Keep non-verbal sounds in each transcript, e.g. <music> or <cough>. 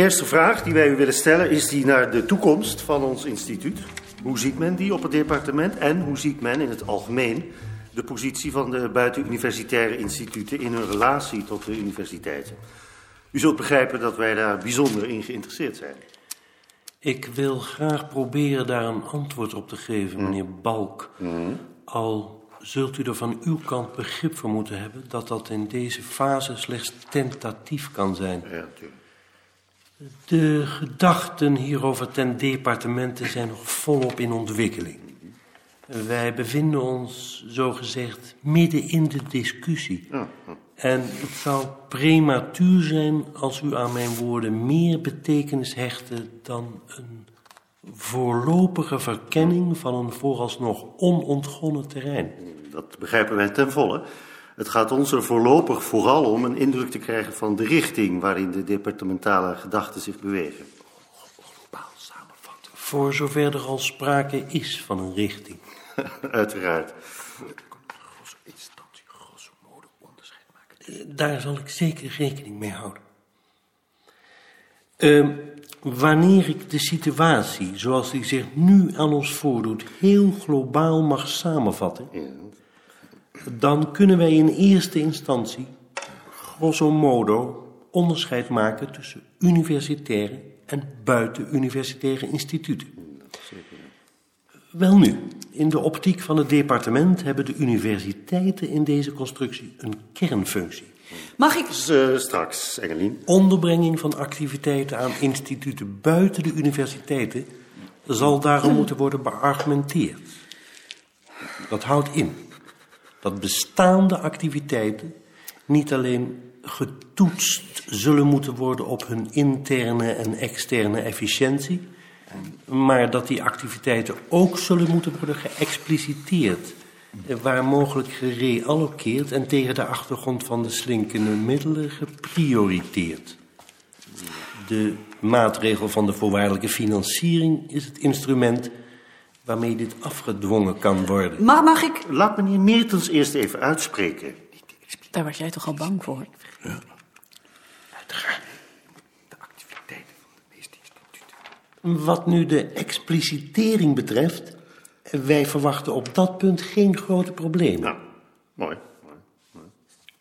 De eerste vraag die wij u willen stellen is die naar de toekomst van ons instituut. Hoe ziet men die op het departement en hoe ziet men in het algemeen de positie van de buitenuniversitaire instituten in hun relatie tot de universiteiten? U zult begrijpen dat wij daar bijzonder in geïnteresseerd zijn. Ik wil graag proberen daar een antwoord op te geven, meneer Balk. Al zult u er van uw kant begrip voor moeten hebben dat dat in deze fase slechts tentatief kan zijn. Ja, natuurlijk. De gedachten hierover ten departementen zijn nog volop in ontwikkeling. Wij bevinden ons, zogezegd, midden in de discussie. En het zou prematuur zijn als u aan mijn woorden meer betekenis hechtte dan een voorlopige verkenning van een vooralsnog onontgonnen terrein. Dat begrijpen wij ten volle. Het gaat ons er voorlopig vooral om een indruk te krijgen van de richting waarin de departementale gedachten zich bewegen. Voor zover er al sprake is van een richting. <laughs> Uiteraard. Daar zal ik zeker rekening mee houden. Ehm, wanneer ik de situatie zoals die zich nu aan ons voordoet heel globaal mag samenvatten, dan kunnen wij in eerste instantie, grosso modo, onderscheid maken tussen universitaire en buitenuniversitaire instituten. Welnu, in de optiek van het departement hebben de universiteiten in deze constructie een kernfunctie. Mag ik... Eh, straks, Engelien. Onderbrenging van activiteiten aan instituten buiten de universiteiten zal daarom moeten worden beargumenteerd. Dat houdt in dat bestaande activiteiten niet alleen getoetst zullen moeten worden op hun interne en externe efficiëntie, maar dat die activiteiten ook zullen moeten worden geëxpliciteerd, waar mogelijk gereallokeerd en tegen de achtergrond van de slinkende middelen geprioriteerd. De maatregel van de voorwaardelijke financiering is het instrument waarmee dit afgedwongen kan worden. Mag, mag ik... Laat meneer Meertens eerst even uitspreken. Daar was jij toch al bang voor? Wat nu de explicitering betreft, wij verwachten op dat punt geen grote problemen. Nou, mooi.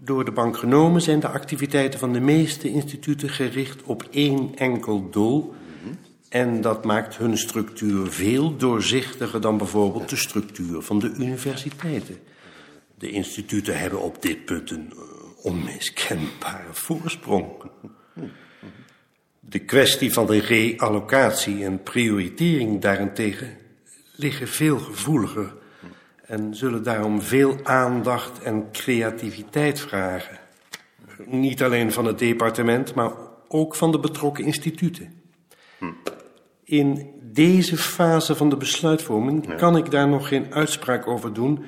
Door de bank genomen zijn de activiteiten van de meeste instituten gericht op één enkel doel. En dat maakt hun structuur veel doorzichtiger dan bijvoorbeeld de structuur van de universiteiten. De instituten hebben op dit punt een eh, onmiskenbare voorsprong. De kwestie van de reallocatie en prioritering daarentegen liggen veel gevoeliger en zullen daarom veel aandacht en creativiteit vragen. Niet alleen van het departement, maar ook van de betrokken instituten. In deze fase van de besluitvorming kan ik daar nog geen uitspraak over doen,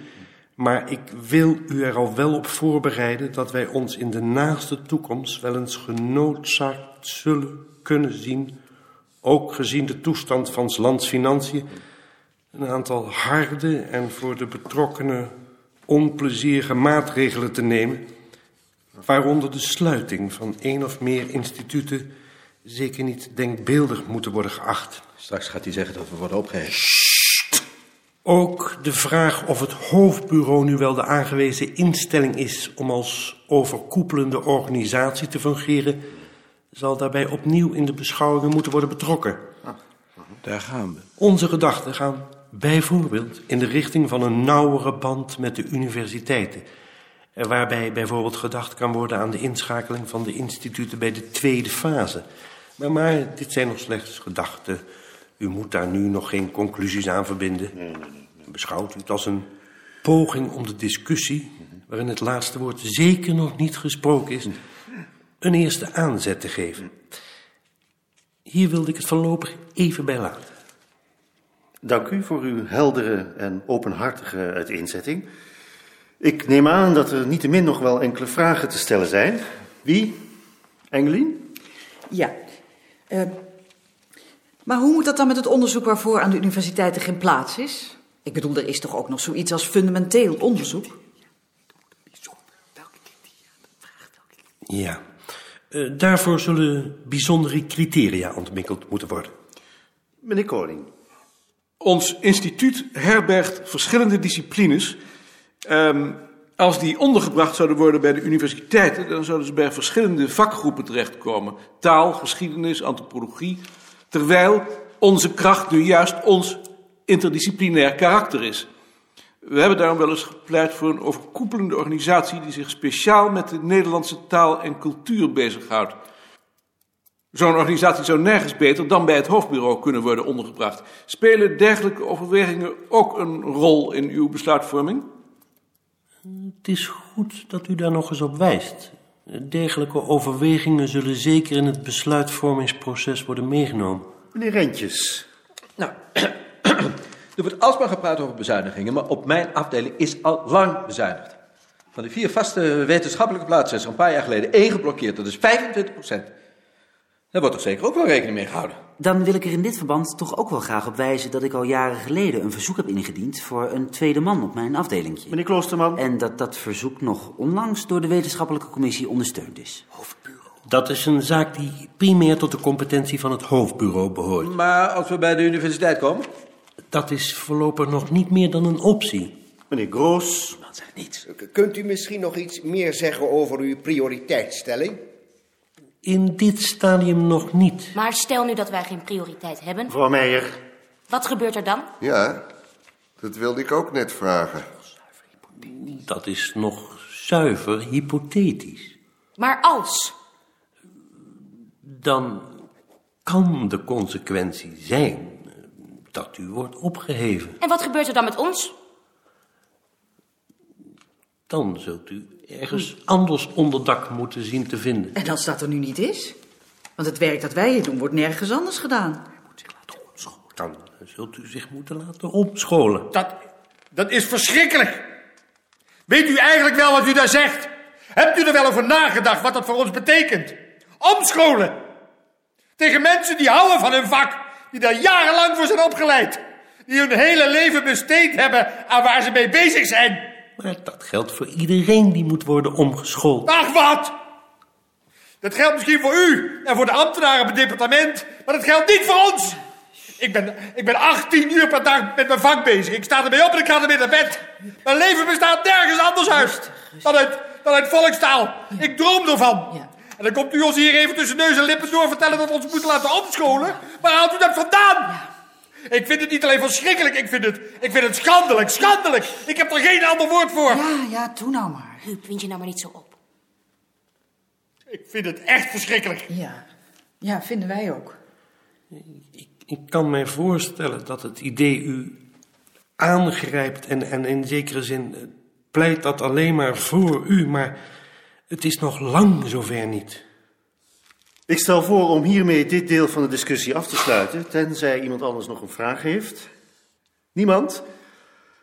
maar ik wil u er al wel op voorbereiden dat wij ons in de naaste toekomst wel eens genoodzaakt zullen kunnen zien, ook gezien de toestand van 's lands financiën, een aantal harde en voor de betrokkenen onplezierige maatregelen te nemen, waaronder de sluiting van één of meer instituten zeker niet denkbeeldig moeten worden geacht. Straks gaat hij zeggen dat we worden opgeheven. Ook de vraag of het hoofdbureau nu wel de aangewezen instelling is om als overkoepelende organisatie te fungeren, zal daarbij opnieuw in de beschouwingen moeten worden betrokken. Daar gaan we. Onze gedachten gaan bijvoorbeeld in de richting van een nauwere band met de universiteiten. eh, Waarbij bijvoorbeeld gedacht kan worden aan de inschakeling van de instituten bij de tweede fase. Maar, maar dit zijn nog slechts gedachten. U moet daar nu nog geen conclusies aan verbinden. Beschouwt u het als een poging om de discussie, waarin het laatste woord zeker nog niet gesproken is, een eerste aanzet te geven. Hier wilde ik het voorlopig even bij laten. Dank u voor uw heldere en openhartige uiteenzetting. Ik neem aan dat er niettemin nog wel enkele vragen te stellen zijn. Wie? Engelien? Ja. Eh, maar hoe moet dat dan met het onderzoek waarvoor aan de universiteiten geen plaats is? Ik bedoel, er is toch ook nog zoiets als fundamenteel onderzoek? Ja. Eh, daarvoor zullen bijzondere criteria ontwikkeld moeten worden. Meneer Koning. Ons instituut herbergt verschillende disciplines. Ehm, als die ondergebracht zouden worden bij de universiteiten, dan zouden ze bij verschillende vakgroepen terechtkomen. Taal, geschiedenis, antropologie. Terwijl onze kracht nu juist ons interdisciplinair karakter is. We hebben daarom wel eens gepleit voor een overkoepelende organisatie die zich speciaal met de Nederlandse taal en cultuur bezighoudt. Zo'n organisatie zou nergens beter dan bij het hoofdbureau kunnen worden ondergebracht. Spelen dergelijke overwegingen ook een rol in uw besluitvorming? Het is goed dat u daar nog eens op wijst. Dergelijke overwegingen zullen zeker in het besluitvormingsproces worden meegenomen. Meneer Rentjes. Nou, <clears throat> er wordt alsmaar gepraat over bezuinigingen, maar op mijn afdeling is al lang bezuinigd. Van de vier vaste wetenschappelijke plaatsen is er een paar jaar geleden één geblokkeerd. Dat is 25 procent. Daar wordt toch zeker ook wel rekening mee gehouden? Dan wil ik er in dit verband toch ook wel graag op wijzen dat ik al jaren geleden een verzoek heb ingediend voor een tweede man op mijn afdelingje. Meneer Kloosterman. En dat dat verzoek nog onlangs door de wetenschappelijke commissie ondersteund is. Dat is een zaak die primair tot de competentie van het hoofdbureau behoort. Maar als we bij de universiteit komen? Dat is voorlopig nog niet meer dan een optie. Meneer Groos. Dat zegt niets. Kunt u misschien nog iets meer zeggen over uw prioriteitsstelling? In dit stadium nog niet. Maar stel nu dat wij geen prioriteit hebben. Mevrouw Meijer. Wat gebeurt er dan? Ja, dat wilde ik ook net vragen. Dat is nog zuiver hypothetisch. Maar als. Dan kan de consequentie zijn dat u wordt opgeheven. En wat gebeurt er dan met ons? Dan zult u ergens anders onderdak moeten zien te vinden. En als dat er nu niet is? Want het werk dat wij hier doen wordt nergens anders gedaan. Dan zult u zich moeten laten omscholen. Dat, dat is verschrikkelijk. Weet u eigenlijk wel wat u daar zegt? Hebt u er wel over nagedacht wat dat voor ons betekent? Omscholen. Tegen mensen die houden van hun vak. Die daar jarenlang voor zijn opgeleid. Die hun hele leven besteed hebben aan waar ze mee bezig zijn. Maar dat geldt voor iedereen die moet worden omgeschoold. Ach wat! Dat geldt misschien voor u en voor de ambtenaren op het departement, maar dat geldt niet voor ons. Ik ben, ik ben 18 uur per dag met mijn vak bezig. Ik sta ermee op en ik ga ermee naar bed. Mijn leven bestaat nergens anders uit dan uit, dan uit volkstaal. Ik droom ervan. Ja. En dan komt u ons hier even tussen neus en lippen door vertellen dat we ons moeten laten omscholen. Waar haalt u dat vandaan? Ik vind het niet alleen verschrikkelijk, ik vind het, ik vind het schandelijk, schandelijk. Ik heb er geen ander woord voor. Ja, ja, doe nou maar. Huub, wind je nou maar niet zo op. Ik vind het echt verschrikkelijk. Ja, ja, vinden wij ook. Ik, ik kan mij voorstellen dat het idee u aangrijpt en, en in zekere zin eh, pleit dat alleen maar voor u, maar het is nog lang zover niet. Ik stel voor om hiermee dit deel van de discussie af te sluiten, tenzij iemand anders nog een vraag heeft. Niemand?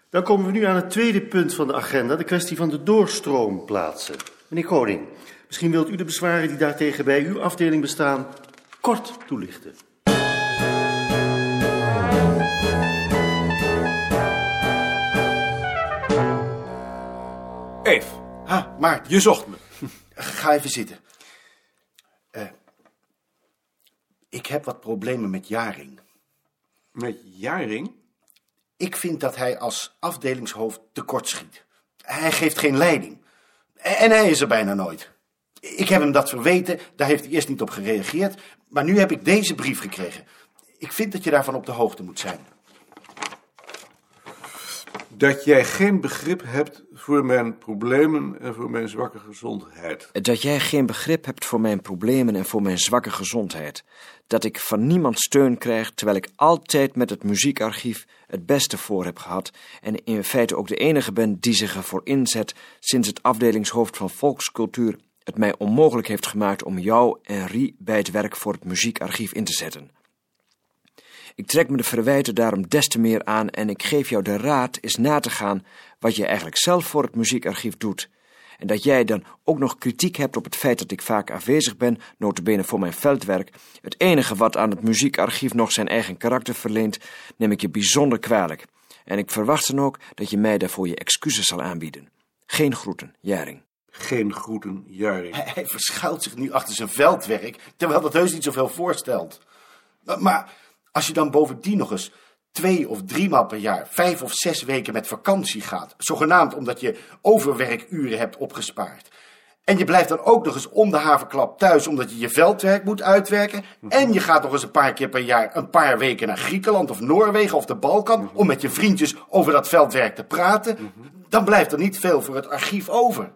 Dan komen we nu aan het tweede punt van de agenda, de kwestie van de doorstroomplaatsen. Meneer Koning, misschien wilt u de bezwaren die daartegen bij uw afdeling bestaan kort toelichten. Eve, Ha, Maarten, je zocht me. ga even zitten. Ik heb wat problemen met Jaring. Met Jaring? Ik vind dat hij als afdelingshoofd tekortschiet. Hij geeft geen leiding. En hij is er bijna nooit. Ik heb hem dat verweten, daar heeft hij eerst niet op gereageerd. Maar nu heb ik deze brief gekregen. Ik vind dat je daarvan op de hoogte moet zijn. Dat jij geen begrip hebt voor mijn problemen en voor mijn zwakke gezondheid. Dat jij geen begrip hebt voor mijn problemen en voor mijn zwakke gezondheid. Dat ik van niemand steun krijg, terwijl ik altijd met het muziekarchief het beste voor heb gehad. En in feite ook de enige ben die zich ervoor inzet sinds het afdelingshoofd van volkscultuur het mij onmogelijk heeft gemaakt om jou en Rie bij het werk voor het muziekarchief in te zetten. Ik trek me de verwijten daarom des te meer aan en ik geef jou de raad eens na te gaan wat je eigenlijk zelf voor het muziekarchief doet. En dat jij dan ook nog kritiek hebt op het feit dat ik vaak afwezig ben, notabene voor mijn veldwerk. Het enige wat aan het muziekarchief nog zijn eigen karakter verleent, neem ik je bijzonder kwalijk. En ik verwacht dan ook dat je mij daarvoor je excuses zal aanbieden. Geen groeten, Jaring. Geen groeten, Jaring. Hij, hij verschuilt zich nu achter zijn veldwerk, terwijl dat heus niet zoveel voorstelt. Maar, maar als je dan bovendien nog eens twee of drie maal per jaar, vijf of zes weken met vakantie gaat, zogenaamd omdat je overwerkuren hebt opgespaard. En je blijft dan ook nog eens om de haverklap thuis omdat je je veldwerk moet uitwerken. En je gaat nog eens een paar keer per jaar een paar weken naar Griekenland of Noorwegen of de Balkan om met je vriendjes over dat veldwerk te praten. Dan blijft er niet veel voor het archief over.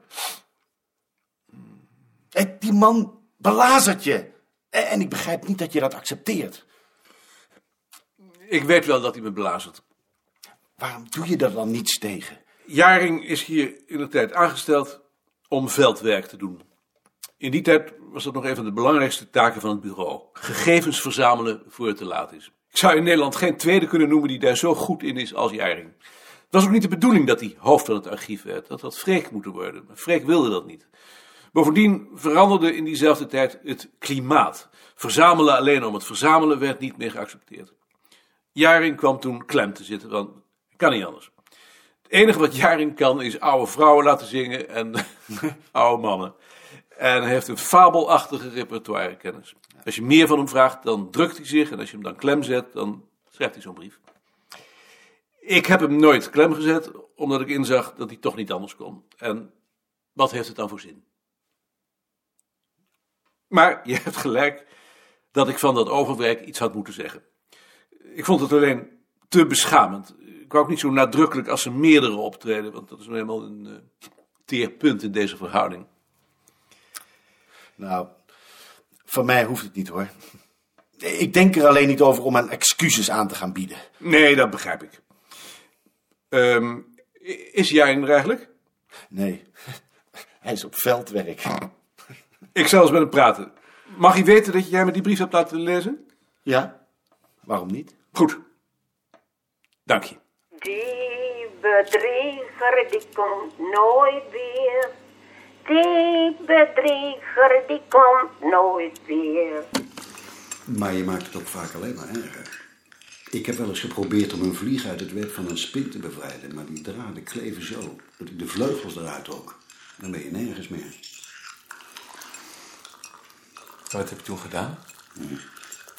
Die man belazert je. En ik begrijp niet dat je dat accepteert. Ik weet wel dat hij me belazert. Waarom doe je er dan niets tegen? Jaring is hier in de tijd aangesteld om veldwerk te doen. In die tijd was dat nog een van de belangrijkste taken van het bureau. Gegevens verzamelen voor het te laat is. Ik zou in Nederland geen tweede kunnen noemen die daar zo goed in is als Jaring. Het was ook niet de bedoeling dat hij hoofd van het archief werd. Dat had Freek moeten worden. Maar Freek wilde dat niet. Bovendien veranderde in diezelfde tijd het klimaat. Verzamelen alleen om het verzamelen werd niet meer geaccepteerd. Jaring kwam toen klem te zitten, want kan niet anders. Het enige wat Jaring kan is oude vrouwen laten zingen en <laughs> oude mannen. En hij heeft een fabelachtige repertoirekennis. Als je meer van hem vraagt, dan drukt hij zich. En als je hem dan klem zet, dan schrijft hij zo'n brief. Ik heb hem nooit klem gezet, omdat ik inzag dat hij toch niet anders kon. En wat heeft het dan voor zin? Maar je hebt gelijk dat ik van dat overwerk iets had moeten zeggen. Ik vond het alleen te beschamend. Ik wou ook niet zo nadrukkelijk als ze meerdere optreden, want dat is nou helemaal een uh, teerpunt in deze verhouding. Nou, van mij hoeft het niet hoor. Ik denk er alleen niet over om aan excuses aan te gaan bieden. Nee, dat begrijp ik. Um, is jij er eigenlijk? Nee, <laughs> hij is op veldwerk. Ik zal eens met hem praten. Mag hij weten dat jij me die brief hebt laten lezen? Ja, waarom niet? Goed. Dank je. Die bedrieger die komt nooit weer. Die bedrieger die komt nooit weer. Maar je maakt het ook vaak alleen maar erger. Ik heb wel eens geprobeerd om een vlieg uit het web van een spin te bevrijden, maar die draden kleven zo dat ik de vleugels eruit trok. Dan ben je nergens meer. Wat heb je toen gedaan?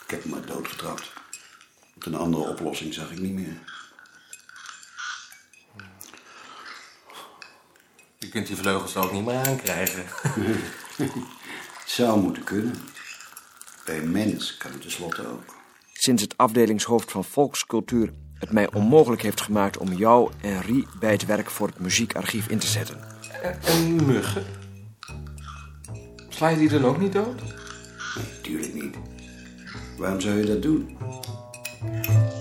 Ik heb hem maar doodgetrapt. Want een andere oplossing zag ik niet meer. Je kunt die vleugels er ook niet meer aankrijgen. Het <laughs> zou moeten kunnen. Bij een mens kan het tenslotte ook. Sinds het afdelingshoofd van volkscultuur het mij onmogelijk heeft gemaakt om jou en Rie bij het werk voor het muziekarchief in te zetten. En muggen? Sla je die dan ook niet dood? Nee, tuurlijk niet. Waarom zou je dat doen? Thank you.